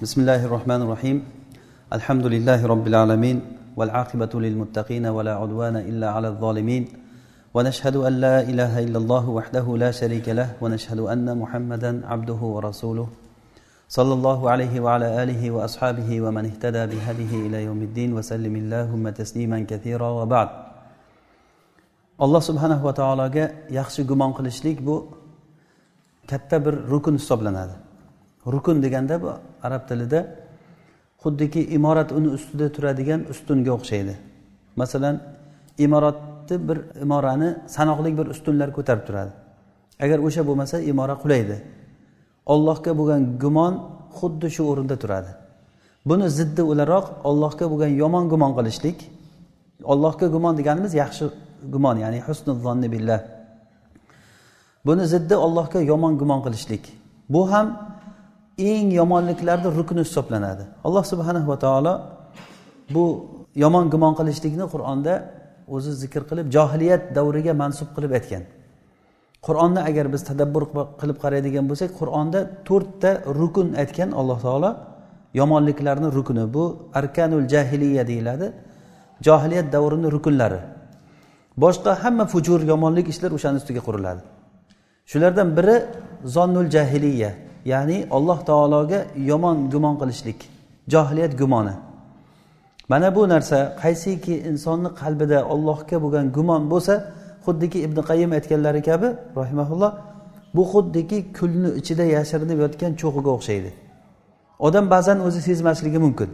بسم الله الرحمن الرحيم الحمد لله رب العالمين والعاقبة للمتقين ولا عدوان إلا على الظالمين ونشهد أن لا إله إلا الله وحده لا شريك له ونشهد أن محمدا عبده ورسوله صلى الله عليه وعلى آله وأصحابه ومن اهتدى بهديه إلى يوم الدين وسلم اللهم تسليما كثيرا وبعد subhanahu va taologa yaxshi gumon qilishlik bu katta bir rukun hisoblanadi. Rukun deganda bu arab tilida xuddiki imorat uni ustida turadigan ustunga o'xshaydi. Masalan imoratni bir imorani sanoqli bir ustunlar ko'tarib turadi. Agar o'sha bo'lmasa imora qulaydi. Ollohga bo'lgan gumon xuddi shu o'rinda turadi. Buni ziddi o'laroq ollohga bo'lgan yomon gumon qilishlik ollohga gumon deganimiz yaxshi gumon ya'ni husnul zonni billah. Buni ziddi ollohga yomon gumon qilishlik. Bu ham eng yomonliklarni rukni hisoblanadi. Alloh subhanahu va taolo bu yomon gumon qilishlikni qur'onda o'zi zikr qilib johiliyat davriga mansub qilib aytgan. Qur'onni agar biz tadabbur qilib qaraydigan bo'lsak qur'onda to'rtta rukun aytgan alloh taolo yomonliklarni rukuni bu arkanul jahiliya deyiladi. Johiliyat davrini rukunlari. Boshqa hamma fujur yomonlik ishlar o'shani ustiga quriladi. Shulardan biri zonnul jahiliya. Ya'ni alloh taologa yomon gumon qilishlik johiliyat gumoni. Mana bu narsa qaysiki insonni qalbida ollohga bo'lgan gumon bo'lsa xuddiki ibn qayim aytganlari kabi rahimaulloh bu xuddiki kulni ichida yashirinib yotgan cho'g'iga o'xshaydi. Odam ba'zan o'zi sezmasligi mumkin.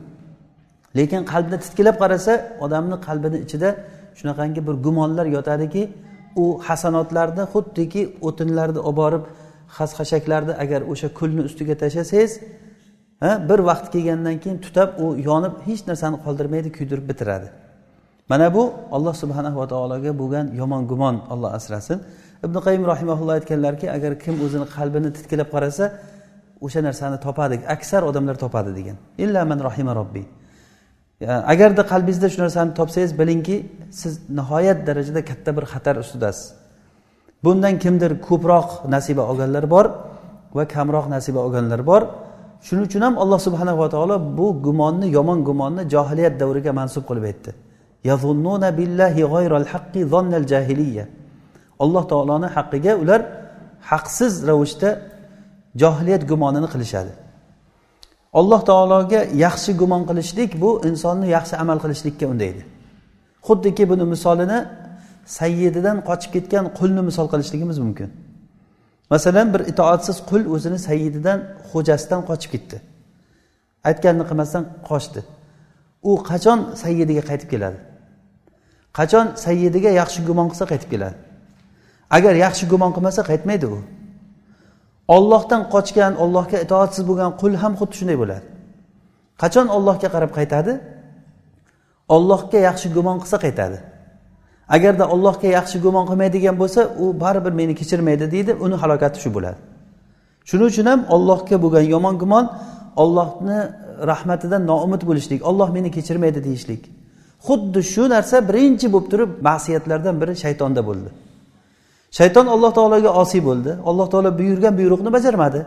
Lekin qalbni titkilab qarasa odamni qalbini ichida shunaqangi bir gumonlar yotadiki u hasanotlarni xuddiki o'tinlarni olib borib xas xashaklarni agar o'sha kulni ustiga tashlasangiz bir vaqt kelgandan keyin tutab u yonib hech narsani qoldirmaydi kuydirib bitiradi. Mana bu alloh subhanahu va taologa bo'lgan yomon gumon olloh asrasin. Ibn qayim rahimaulloh aytganlarki agar kim o'zini qalbini titkilab qarasa o'sha narsani topadi aksar odamlar topadi degan. Illa man rohima robbiy agarda qalbingizda shu narsani topsangiz bilingki siz nihoyat darajada katta bir xatar ustidasiz. Bundan kimdir ko'proq nasiba olganlar bor va kamroq nasiba olganlar bor. Shuning uchun ham alloh subhanava taolo bu gumonni yomon gumonni johiliyat davriga mansub qilib aytdi. Alloh taoloni haqqiga ular haqsiz ravishda johiliyat gumonini qilishadi. Alloh taologa yaxshi gumon qilishlik bu insonni yaxshi amal qilishlikka undaydi. Xuddiki buni misolini sayyididan qochib ketgan qulni misol qilishligimiz mumkin. Masalan bir itoatsiz qul o'zini sayyididan xo'jasidan qochib ketdi. Aytganini qilmasdan qochdi. U qachon sayyidiga qaytib keladi? Qachon sayyidiga yaxshi gumon qilsa qaytib keladi? Agar yaxshi gumon qilmasa qaytmaydi u. Ollohdan qochgan ollohga itoatsiz bo'lgan qul ham xuddi shunday bo'ladi. Qachon ollohga qarab qaytadi? Ollohga yaxshi gumon qilsa qaytadi. Agarda ollohga yaxshi gumon qilmaydigan bo'lsa u baribir meni kechirmaydi deydi uni halokati shu bo'ladi. Shuning uchun ham ollohga bo'lgan yomon gumon ollohni rahmatidan noumid bo'lishlik olloh meni kechirmaydi deyishlik. Xuddi shu narsa birinchi bo'lib turib ma'siyatlardan biri shaytonda bo'ldi. Shayton alloh taologa osiy bo'ldi. Alloh taolo buyurgan buyruqni bajarmadi.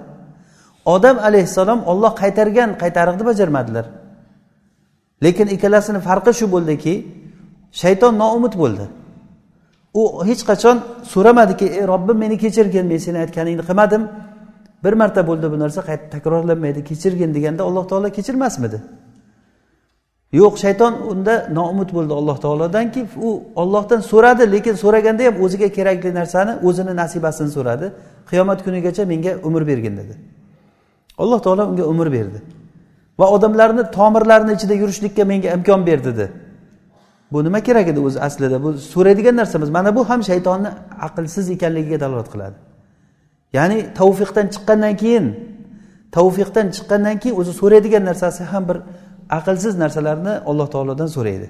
Odam alayhissalom olloh qaytargan qaytariqni bajarmadilar. Lekin ikkalasini farqi shu bo'ldiki shayton noumid bo'ldi. U hech qachon so'ramadiki ey robbim meni kechirgin men seni aytganingni qilmadim. Bir marta bo'ldi bu narsa qayta takrorlanmaydi kechirgin deganda alloh taolo kechirmasmidi? Yo'q shayton unda noumid bo'ldi alloh taolodanki u ollohdan so'radi lekin so'raganda ham o'ziga kerakli narsani o'zini nasibasini so'radi. Qiyomat kunigacha menga umr bergin dedi. Alloh taolo unga umr berdi. Va odamlarni tomirlarini ichida yurishlikka menga imkon ber dedi. Bu nima kerak edi o'zi aslida? Bu so'raydigan narsamiz. Mana bu ham shaytonni aqlsiz ekanligiga dalolat qiladi. Ya'ni tavfiqdan chiqqandan keyin tavfiqdan chiqqandan keyin o'zi so'raydigan narsasi ham bir aqlsiz narsalarni alloh taolodan so'raydi.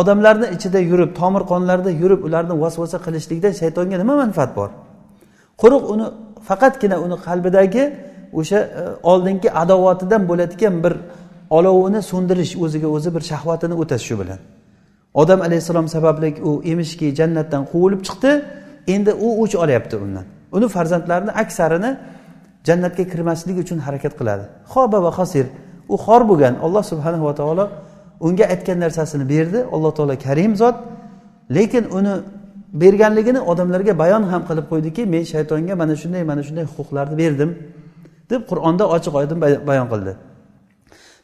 Odamlarni ichida yurib tomir qonlarida yurib ularni vasvasa qilishlikdan shaytonga nima manfaat bor? Quruq uni faqatgina uni qalbidagi o'sha e, oldingi adovatidan bo'ladigan bir olovini so'ndirish o'ziga o'zi bir shahvatini o'tash shu bilan. Odam alayhissalom sababli u emishki jannatdan quvilib chiqdi. Endi u o'ch olyapti undan. Uni farzandlarini aksarini jannatga kirmaslik uchun harakat qiladi. Xoba va xosir u xor bo'lgan. Alloh subhanava taolo unga aytgan narsasini berdi. Alloh taolo karim zot. Lekin uni berganligini odamlarga bayon ham qilib qo'ydiki men shaytonga mana shunday mana shunday huquqlarni berdim deb qur'onda ochiq oydin bayon qildi.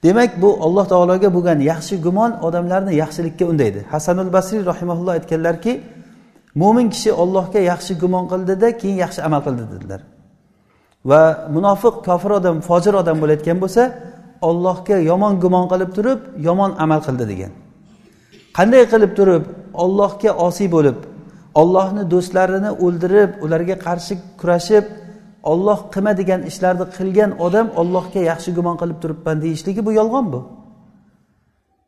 Demak bu alloh taologa bo'lgan yaxshi gumon odamlarni yaxshilikka undaydi. Hasanul basriy rahimaulloh aytganlarki mo'min kishi ollohga yaxshi gumon qildida keyin yaxshi amal qildi dedilar. Va munofiq kofir odam fojir odam bo'layotgan bo'lsa ollohga yomon gumon qilib turib yomon amal qildi degan. Qanday qilib turib ollohga osiy bo'lib ollohni do'stlarini o'ldirib ularga qarshi kurashib olloh qilma degan ishlarni qilgan odam ollohga yaxshi gumon qilib turibman deyishligi bu yolg'on bu.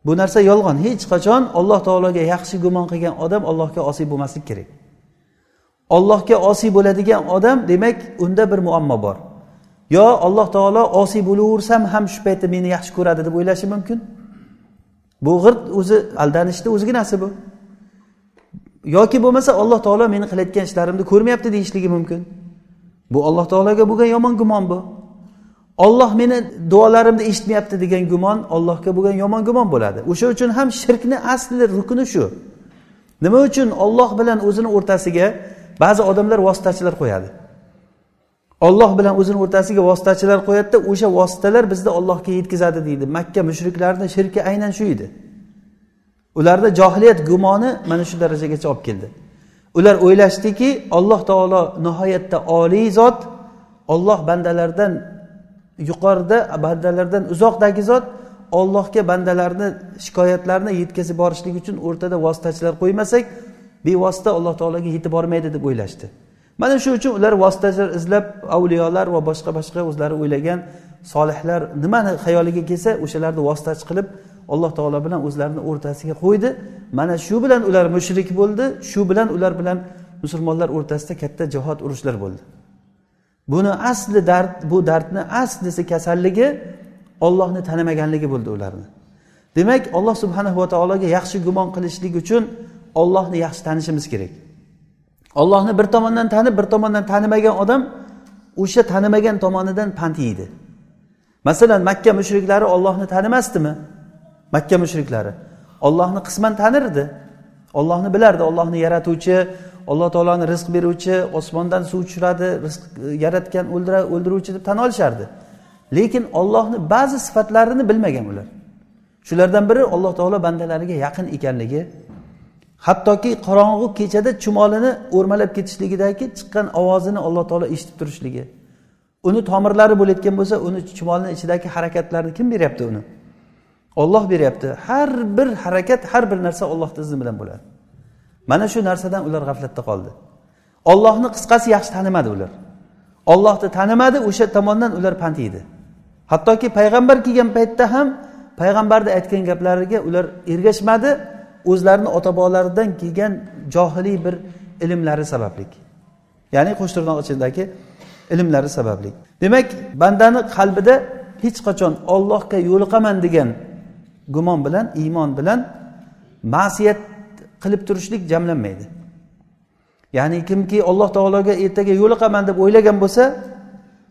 Bu narsa yolg'on. Hech qachon alloh taologa yaxshi gumon qilgan odam allohga osiy bo'lmaslik kerak. Ollohga osiy bo'ladigan odam demak unda bir muammo bor. Yo alloh taolo osiy bo'laversam ham shu paytda meni yaxshi ko'radi deb o'ylashi mumkin? Bu g'irt o'zi aldanishni o'ziginasi bu. Yoki bo'lmasa alloh taolo meni qilayotgan ishlarimni ko'rmayapti deyishligi mumkin. Bu alloh taologa bo'lgan yomon gumon bu. Olloh meni duolarimni eshitmayapti degan gumon allohga bo'lgan yomon gumon bo'ladi. O'sha uchun ham shirkni asli rukni shu. Nima uchun olloh bilan o'zini o'rtasiga ba'zi odamlar vositachilar qo'yadi? Olloh bilan o'zini o'rtasiga vositachilar qo'yadida o'sha vositalar bizni ollohga yetkazadi deydi. Makka mushriklarni shirki aynan shu edi. Ularda johiliyat gumoni mana shu darajagacha olib keldi. Ular o'ylashdiki alloh taolo nihoyatda oliy zot olloh bandalardan yuqorida bandalardan uzoqdagi zot ollohga bandalarni shikoyatlarini yetkazib borishlik uchun o'rtada vositachilar qo'ymasak bevosita alloh taologa yetib bormaydi deb o'ylashdi. Mana shu uchun ular vositachilar izlab avliyolar va boshqa boshqa o'zlari o'ylagan solihlar nimani xayoliga kelsa o'shalarni vositachi qilib alloh taolo bilan o'zlarini o'rtasiga qo'ydi. Mana shu bilan ular mushrik bo'ldi shu bilan ular bilan musulmonlar o'rtasida katta jihod urushlar bo'ldi. Buni asli dard bu dardni aslisi kasalligi ollohni tanimaganligi bo'ldi ularni. Demak alloh subhanahu va taologa yaxshi gumon qilishlik uchun ollohni yaxshi tanishimiz kerak. Ollohni bir tomondan tanib bir tomondan tanimagan odam o'sha tanimagan tomonidan pand yeydi. Masalan makka mushriklari ollohni tanimasdimi? Makka mushriklari. Ollohni qisman tanirdi. Ollohni bilardi ollohni yaratuvchi alloh taoloni rizq beruvchi osmondan suv tushiradi rizq e, yaratgan o'ldiruvchi deb tan olishardi. Lekin ollohni ba'zi sifatlarini bilmagan ular. Shulardan biri alloh taolo bandalariga yaqin ekanligi hattoki qorong'u kechada chumolini o'rmalab ketishligidagi chiqqan ovozini alloh taolo eshitib turishligi. Uni tomirlari bo'layotgan bo'lsa uni chumolni ichidagi harakatlarni kim beryapti uni? Olloh beryapti. Har bir harakat har bir narsa ollohni izni bilan bo'ladi. Mana shu narsadan ular g'aflatda qoldi. Ollohni qisqasi yaxshi tanimadi ular. Ollohni tanimadi o'sha tomondan ular pand yedi hattoki payg'ambar kelgan paytda ham payg'ambarni aytgan gaplariga ular ergashmadi o'zlarini ota bobolaridan kelgan johiliy bir ilmlari sababli ya'ni qo'shtirnoq ichidagi ilmlari sababli demak bandani qalbida hech qachon ollohga yo'liqaman degan gumon bilan iymon bilan ma'siyat qilib turishlik jamlanmaydi. Ya'ni kimki alloh taologa ertaga yo'liqaman deb o'ylagan bo'lsa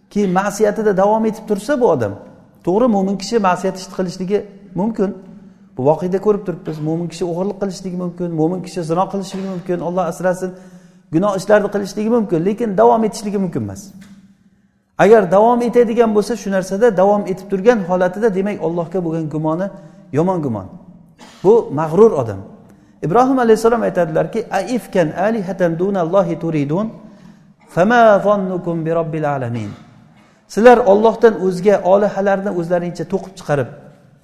keyin ma'siyatida davom etib tursa bu odam to'g'ri mo'min kishi ma'siyat ish qilishligi mumkin. Bu voqeda ko'rib turibmiz mo'min kishi o'g'irlik qilishligi mumkin mo'min kishi zino qilishligi mumkin olloh asrasin gunoh ishlarni qilishligi mumkin lekin davom etishligi mumkin emas. Agar davom etadigan bo'lsa shu narsada davom etib turgan holatida demak allohga bo'lgan gumoni yomon gumon. Bu mag'rur odam. Ibrohim alayhissalom aytadilarki aifkan alihatan dunallohi turidun fama zonnukum bi robbil alamin. Sizlar ollohdan o'zga olihalarni o'zlaringcha to'qib chiqarib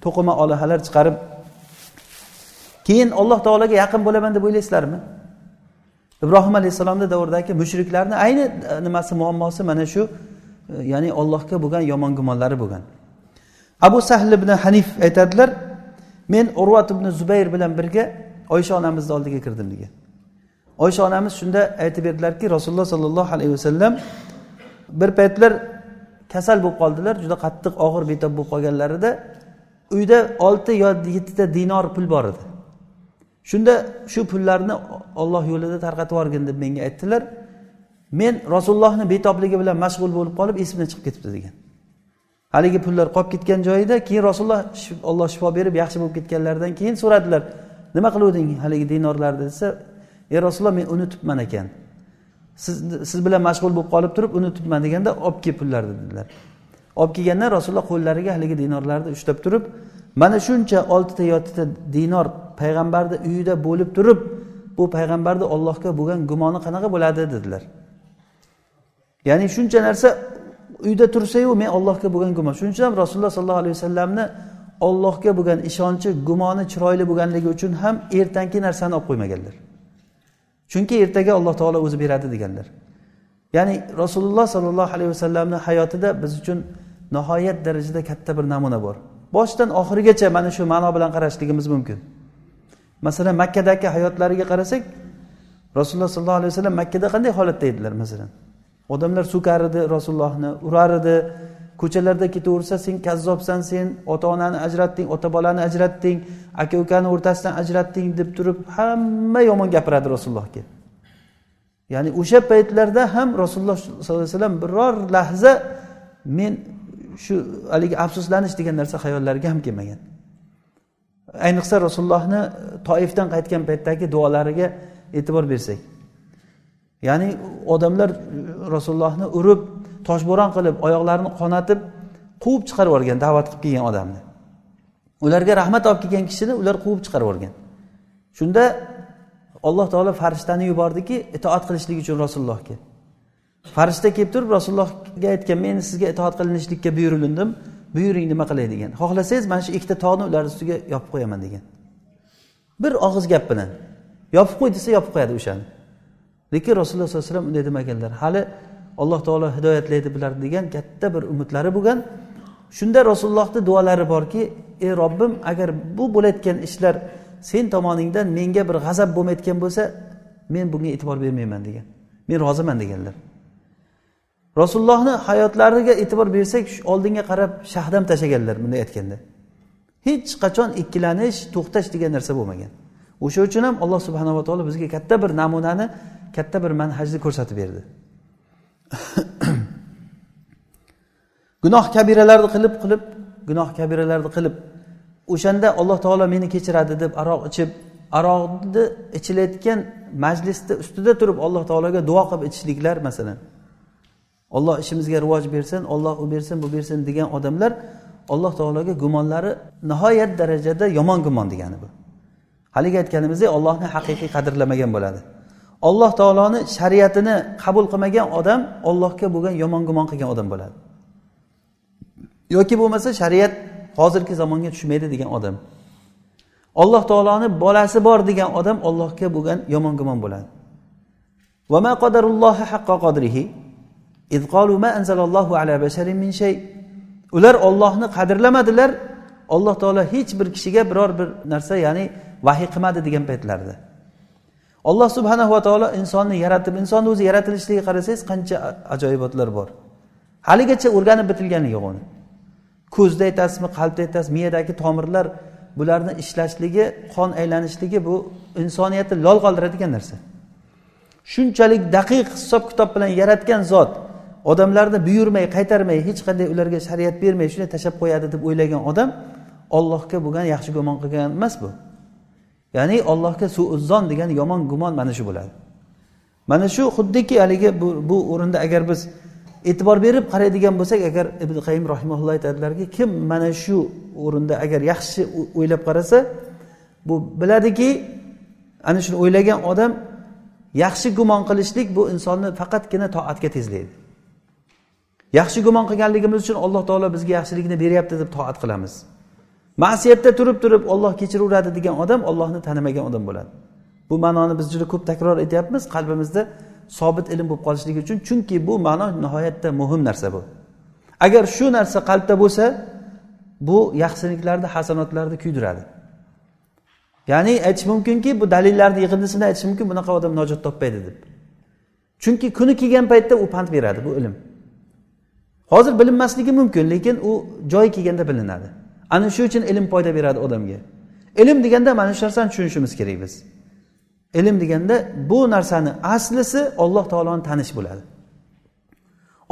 to'qima olihalar chiqarib keyin alloh taologa yaqin bo'laman deb o'ylaysizlarmi? Ibrohim alayhissalomni davridagi mushriklarni ayni e, nimasi muammosi mana shu e, ya'ni ollohga bo'lgan yomon gumonlari bo'lgan. Abu sahl ibn hanif aytadilar men urvat ibn zubayr bilan birga oysha onamizni oldiga kirdim degan. Oysha onamiz shunda aytib berdilarki rasululloh sollallohu alayhi vasallam bir paytlar kasal bo'lib qoldilar juda qattiq og'ir betob bo'lib qolganlarida uyda olti yo yettita dinor pul bor edi. Shunda shu pullarni olloh yo'lida tarqatib yuborgin deb menga aytdilar. Men rasulullohni betobligi bilan mashg'ul bo'lib qolib esimdan chiqib ketibdi degan. Haligi pullar qolib ketgan joyida keyin rasululloh alloh shifo berib yaxshi bo'lib ketganlaridan keyin so'radilar nima qiluvding haligi dinorlarni desa ey rasululloh men unutibman ekan. Siz siz bilan mashg'ul bo'lib qolib turib unutibman deganda olib kel pullarni dedilar. Olib kelganda rasululloh qo'llariga haligi dinorlarni ushlab turib mana shuncha oltita yettita dinor payg'ambarni uyida bo'lib turib bu payg'ambarni ollohga bo'lgan gumoni qanaqa bo'ladi? dedilar. Ya'ni shuncha narsa uyda tursayu men ollohga bo'lgan gumon. Shuning uchun ham rasululloh sollallohu alayhi vasallamni ollohga bo'lgan ishonchi gumoni chiroyli bo'lganligi uchun ham ertangi narsani olib qo'ymaganlar. Chunki ertaga alloh taolo o'zi beradi deganlar. Ya'ni rasululloh sollallohu alayhi vasallamni hayotida biz uchun nihoyat darajada katta bir namuna bor. Boshidan oxirigacha mana shu ma'no bilan qarashligimiz mumkin. Masalan makkadagi hayotlariga qarasak rasululloh sollallohu alayhi vasallam makkada qanday holatda edilar masalan? Odamlar so'kar edi rasulullohni urar edi ko'chalarda ketaversa sen kazzobsan sen ota onani ajratding ota bolani ajratding aka ukani o'rtasidan ajratding deb turib hamma yomon gapiradi rasulullohga. Ya'ni o'sha paytlarda ham rasululloh sollallohu alayhi vasallam biror lahza men shu haligi afsuslanish degan narsa hayollariga ham kelmagan. Ayniqsa rasulullohni toifdan qaytgan paytdagi duolariga e'tibor bersak. Ya'ni odamlar e, rasulullohni urib toshbo'ron qilib oyoqlarini qonatib quvib chiqarib yuborgan da'vat qilib kelgan odamni. Ularga rahmat olib kelgan kishini ular quvib chiqarib yuborgan. Shunda alloh taolo farishtani yubordiki itoat qilishlik uchun rasulullohga. Farishta kelib turib rasulullohga aytgan men sizga itoat qilinishlikka buyurilindim buyuring nima qilay? degan. Xohlasangiz mana shu ikkita tog'ni ularni ustiga yopib qo'yaman degan. Bir og'iz gap bilan. Yopib qo'y desa yopib qo'yadi o'shani. Lekin rasululloh sollallohu alayhi vasallam unday demaganlar. Hali alloh taolo hidoyatlaydi bular degan katta bir umidlari bo'lgan. Shunda rasulullohni duolari borki ey robbim agar bu bo'layotgan ishlar sen tomoningdan menga bir g'azab bo'lmayotgan bo'lsa men bunga e'tibor bermayman degan. Men roziman deganlar. Rasulullohni hayotlariga e'tibor bersak oldinga qarab shahdam tashlaganlar bunday aytganda. Hech qachon ikkilanish to'xtash degan narsa bo'lmagan. O'sha uchun ham alloh subhanava taolo bizga katta bir namunani katta bir manhajni ko'rsatib berdi. Gunoh kabiralarni qilib qilib gunoh kabiralarni qilib o'shanda alloh taolo meni kechiradi deb aroq ichib aroqni ichilayotgan majlisni ustida turib alloh taologa duo qilib ichishliklar masalan. Olloh ishimizga rivoj bersin olloh u bersin bu bersin degan odamlar alloh taologa gumonlari nihoyat darajada yomon gumon degani bu. Haligi aytganimizdek ollohni haqiqiy qadrlamagan bo'ladi. Alloh taoloni shariatini qabul qilmagan odam ollohga bo'lgan yomon gumon qilgan odam bo'ladi. Yoki bo'lmasa shariat hozirgi zamonga tushmaydi degan odam. Alloh taoloni bolasi bor degan odam ollohga bo'lgan yomon gumon bo'ladi ular ollohni qadrlamadilar alloh taolo hech bir kishiga biror bir narsa ya'ni vahiy qilmadi degan paytlarida alloh subhanahu va taolo insonni yaratib insonni o'zi yaratilishiga qarasangiz qancha ajoyibotlar bor. Haligacha o'rganib bitilgani yo'q uni. Ko'zda aytasizmi qalbda aytasizmi miyadagi tomirlar bularni ishlashligi qon aylanishligi bu insoniyatni lol qoldiradigan narsa. Shunchalik daqiq hisob kitob bilan yaratgan zot odamlarni buyurmay qaytarmay hech qanday ularga shariat bermay shunday tashlab qo'yadi deb o'ylagan odam ollohga bo'lgan yaxshi gumon qilgan emas bu. Ya'ni allohga suuzzon degan yomon gumon mana shu bo'ladi. Mana shu xuddiki haligi bu, bu o'rinda agar biz e'tibor berib qaraydigan bo'lsak agar ibn qayim rahimaulloh aytadilarki kim mana shu o'rinda agar yaxshi o'ylab qarasa bu biladiki ana shuni o'ylagan odam yaxshi gumon qilishlik bu insonni faqatgina toatga tezlaydi. Yaxshi gumon qilganligimiz uchun alloh taolo bizga yaxshilikni beryapti deb toat qilamiz. Ma'siyatda turib turib olloh kechiraveradi degan odam ollohni tanimagan odam bo'ladi. Bu ma'noni biz juda ko'p takror aytyapmiz qalbimizda sobit ilm bo'lib qolishligi uchun chunki bu ma'no nihoyatda muhim narsa bu. Agar shu narsa qalbda bo'lsa bu yaxshiliklarni hasanotlarni kuydiradi. Ya'ni aytish mumkinki bu dalillarni yig'indisini aytish mumkin bunaqa odam najot topmaydi deb. Chunki kuni kelgan paytda u pand beradi bu ilm. Hozir bilinmasligi mumkin lekin u joyi kelganda bilinadi. Ana shu uchun ilm foyda beradi odamga. Ilm deganda mana shu narsani tushunishimiz kerak biz. Ilm deganda bu narsani aslisi olloh taoloni tanish bo'ladi.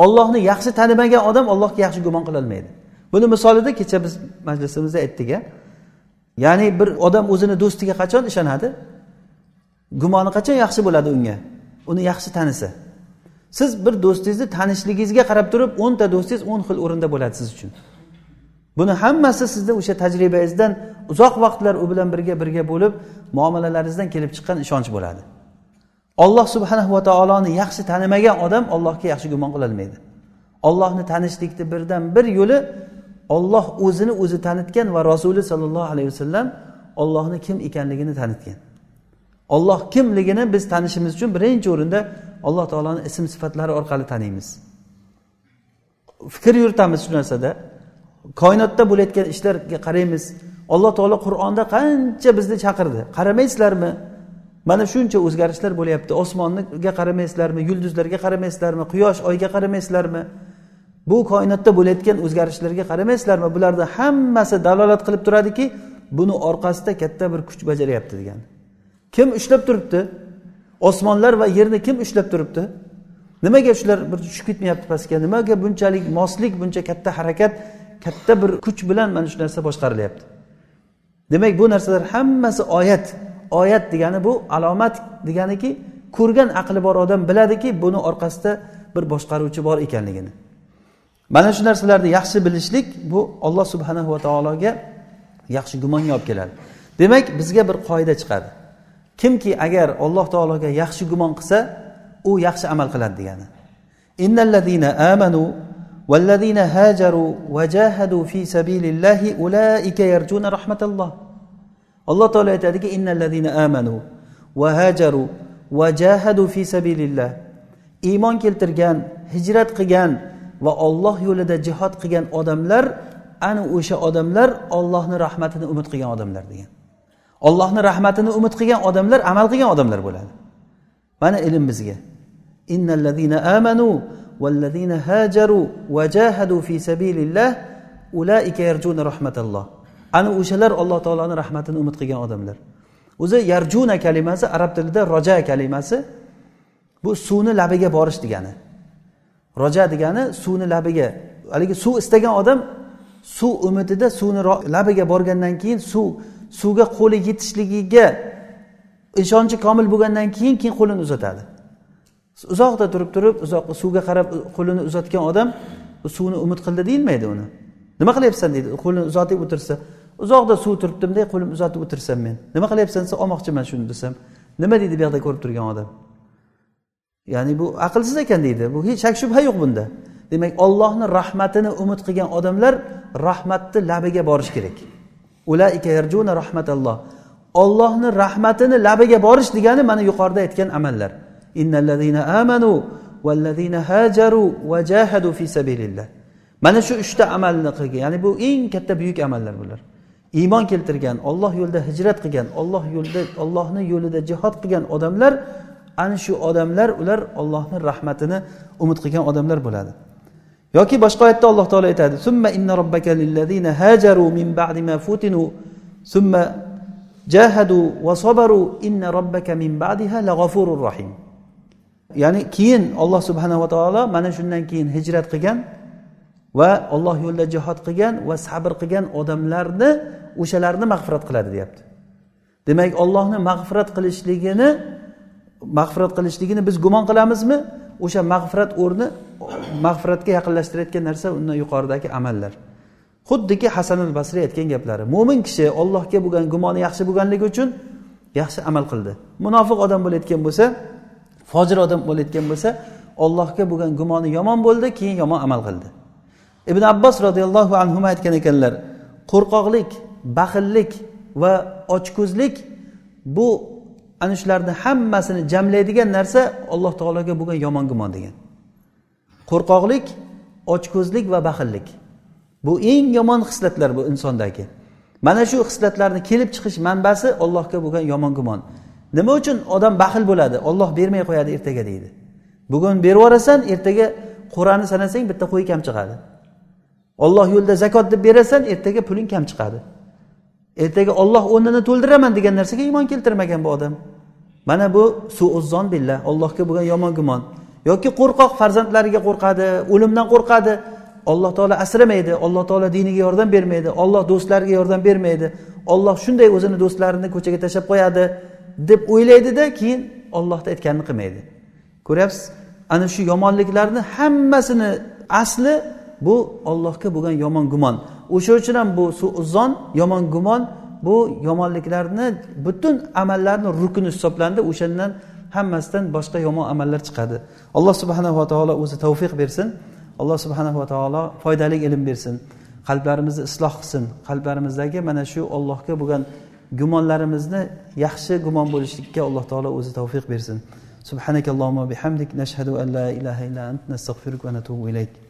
Ollohni yaxshi tanimagan odam ollohga yaxshi gumon qilolmaydi buni misolida kecha biz majlisimizda aytdik a ya'ni bir odam o'zini do'stiga qachon ishonadi? Gumoni qachon yaxshi bo'ladi unga? Uni yaxshi tanisa. Siz bir do'stingizni tanishligingizga qarab turib o'nta do'stingiz o'n xil o'rinda bo'ladi siz uchun. Buni hammasi sizni o'sha tajribangizdan uzoq vaqtlar u bilan birga birga bo'lib muomalalaringizdan kelib chiqqan ishonch bo'ladi. Olloh subhanahu va taoloni yaxshi tanimagan odam ollohga yaxshi gumon qilolmaydi ollohni tanishlikni birdan bir yo'li olloh o'zini o'zi tanitgan va rasuli sollallohu alayhi vasallam ollohni kim ekanligini tanitgan. Olloh kimligini biz tanishimiz uchun birinchi o'rinda alloh taoloni ism sifatlari orqali taniymiz. Fikr yuritamiz shu narsada. Koinotda bo'layotgan ishlarga qaraymiz. Alloh taolo qur'onda qancha bizni chaqirdi. Qaramaysizlarmi? Mana shuncha o'zgarishlar bo'lyapti. Osmonga qaramaysizlarmi? Yulduzlarga qaramaysizlarmi? Quyosh oyga qaramaysizlarmi? Bu koinotda bo'layotgan o'zgarishlarga qaramaysizlarmi? Bularni hammasi dalolat qilib turadiki buni orqasida katta bir kuch bajaryapti degan. Kim ushlab turibdi? Osmonlar va yerni kim ushlab turibdi? Nimaga shular bir tushib ketmayapti pastga? Nimaga bunchalik moslik buncha katta harakat katta bir kuch bilan mana shu narsa boshqarilyapti. Demak bu narsalar hammasi oyat. Oyat degani bu alomat deganiki ko'rgan aqli bor odam biladiki buni orqasida bir boshqaruvchi bor ekanligini. Mana shu narsalarni yaxshi bilishlik bu olloh subhanahu va taologa yaxshi gumonga olib keladi. Demak bizga bir qoida chiqadi. Kimki agar alloh taologa yaxshi gumon qilsa u yaxshi amal qiladi degani. Amanu والذين هاجروا وجاهدوا في سبيل الله أولئك يرجون رحمة الله alloh taolo aytadiki innallazina amanu va hajaru va jahadu fi sabilillah iymon keltirgan hijrat qilgan va olloh yo'lida jihod qilgan odamlar ana o'sha odamlar ollohni rahmatini umid qilgan odamlar degan ollohni rahmatini umid qilgan odamlar amal qilgan odamlar bo'ladi mana ilm bizga innallazina amanu والذين هاجروا وجاهدوا في سبيل الله sabilillah يرجون رحمة الله ana o'shalar alloh taoloni rahmatini umid qilgan odamlar. O'zi yarjuna kalimasi arab tilida roja kalimasi bu suvni labiga borish degani. Roja degani suvni labiga haligi suv istagan odam suv umidida suvni labiga borgandan keyin suv suvga qo'li yetishligiga ishonchi komil bo'lgandan keyin keyin qo'lini uzatadi. Uzoqda turib turib uzoq suvga qarab qo'lini uzatgan odam suvni umid qildi deyilmaydi uni. Nima qilyapsan deydi qo'lini uzatib o'tirsa. Uzoqda suv turibdimda qo'lim uzatib o'tirsam men. Nima qilyapsan desa olmoqchiman shuni desam. Nima deydi bu yoqda ko'rib turgan odam? Ya'ni bu aqlsiz ekan deydi. Bu hech shak shubha yo'q bunda. Demak ollohni rahmatini umid qilgan odamlar rahmatni labiga borish kerak. Ulaika yarjuna rahmatalloh. Ollohni rahmatini labiga borish degani mana yuqorida aytgan amallar. Innallazina amanu vallazina hajaru va jahadu fi sabilillah. Mana shu uchta amalni qilgan ya'ni bu eng katta buyuk amallar bular. Iymon keltirgan olloh yo'lida hijrat qilgan olloh yo'lida ollohni yo'lida jihod qilgan odamlar ana shu odamlar ular ollohni rahmatini umid qilgan odamlar bo'ladi. Yoki boshqa oyatda alloh taolo aytadi summa inna robbaka lillazina hajaru min ba'di ma futinu summa jahadu va sabaru inna robbaka min ba'diha lag'afurur rahim. Ya'ni keyin olloh subhanava taolo mana shundan keyin hijrat qilgan va olloh yo'lida jihod qilgan va sabr qilgan odamlarni o'shalarni mag'firat qiladi deyapti. Demak ollohni mag'firat qilishligini mag'firat qilishligini biz gumon qilamizmi? O'sha mag'firat o'rni mag'firatga yaqinlashtirayotgan narsa undan yuqoridagi amallar. Xuddiki hasan al basriy aytgan gaplari mo'min kishi ollohga bo'lgan gumoni yaxshi bo'lganligi uchun yaxshi amal qildi. Munofiq odam bo'layotgan bo'lsa fojir odam bo'layotgan bo'lsa ollohga bo'lgan gumoni yomon bo'ldi keyin yomon amal qildi. Ibn abbos roziyallohu anhu aytgan ekanlar qo'rqoqlik baxillik va ochko'zlik bu ana shularni hammasini jamlaydigan narsa alloh taologa bo'lgan yomon gumon degan. Qo'rqoqlik ochko'zlik va baxillik. Bu eng yomon xislatlar bu insondagi. Mana shu xislatlarni kelib chiqish manbasi allohga bo'lgan yomon gumon. Nima uchun odam baxil bo'ladi? Olloh bermay qo'yadi ertaga deydi. Bugun berib yuborasan ertaga qur'ani sanasang bitta qo'y kam chiqadi. Olloh yo'lida zakot deb berasan ertaga puling kam chiqadi. Ertaga olloh o'rnini to'ldiraman degan narsaga iymon keltirmagan bu odam. Mana bu suuzzon billah. Ollohga bo'lgan yomon gumon. Yoki qo'rqoq farzandlariga qo'rqadi o'limdan qo'rqadi. Alloh taolo asramaydi alloh taolo diniga yordam bermaydi olloh do'stlariga yordam bermaydi. Olloh shunday o'zini do'stlarini ko'chaga tashlab qo'yadi. Deb o'ylaydida keyin ollohni aytganini qilmaydi. Ko'ryapsiz? Ana shu yomonliklarni hammasini asli bu ollohga bo'lgan yomon gumon. O'sha uchun ham bu suuzon yomon gumon bu yomonliklarni butun amallarni rukuni hisoblandi o'shandan hammasidan boshqa yomon amallar chiqadi. Alloh subhanava taolo o'zi tavfiq bersin. Alloh subhanava taolo foydali ilm bersin. Qalblarimizni isloh qilsin. Qalblarimizdagi mana shu ollohga bo'lgan gumonlarimizni yaxshi gumon bo'lishlikka alloh taolo o'zi tavfiq bersin. Subhanakallohumma bihamdik. Nashhadu an la ilaha illa ant. Nastag'firuk va natubu ilayk.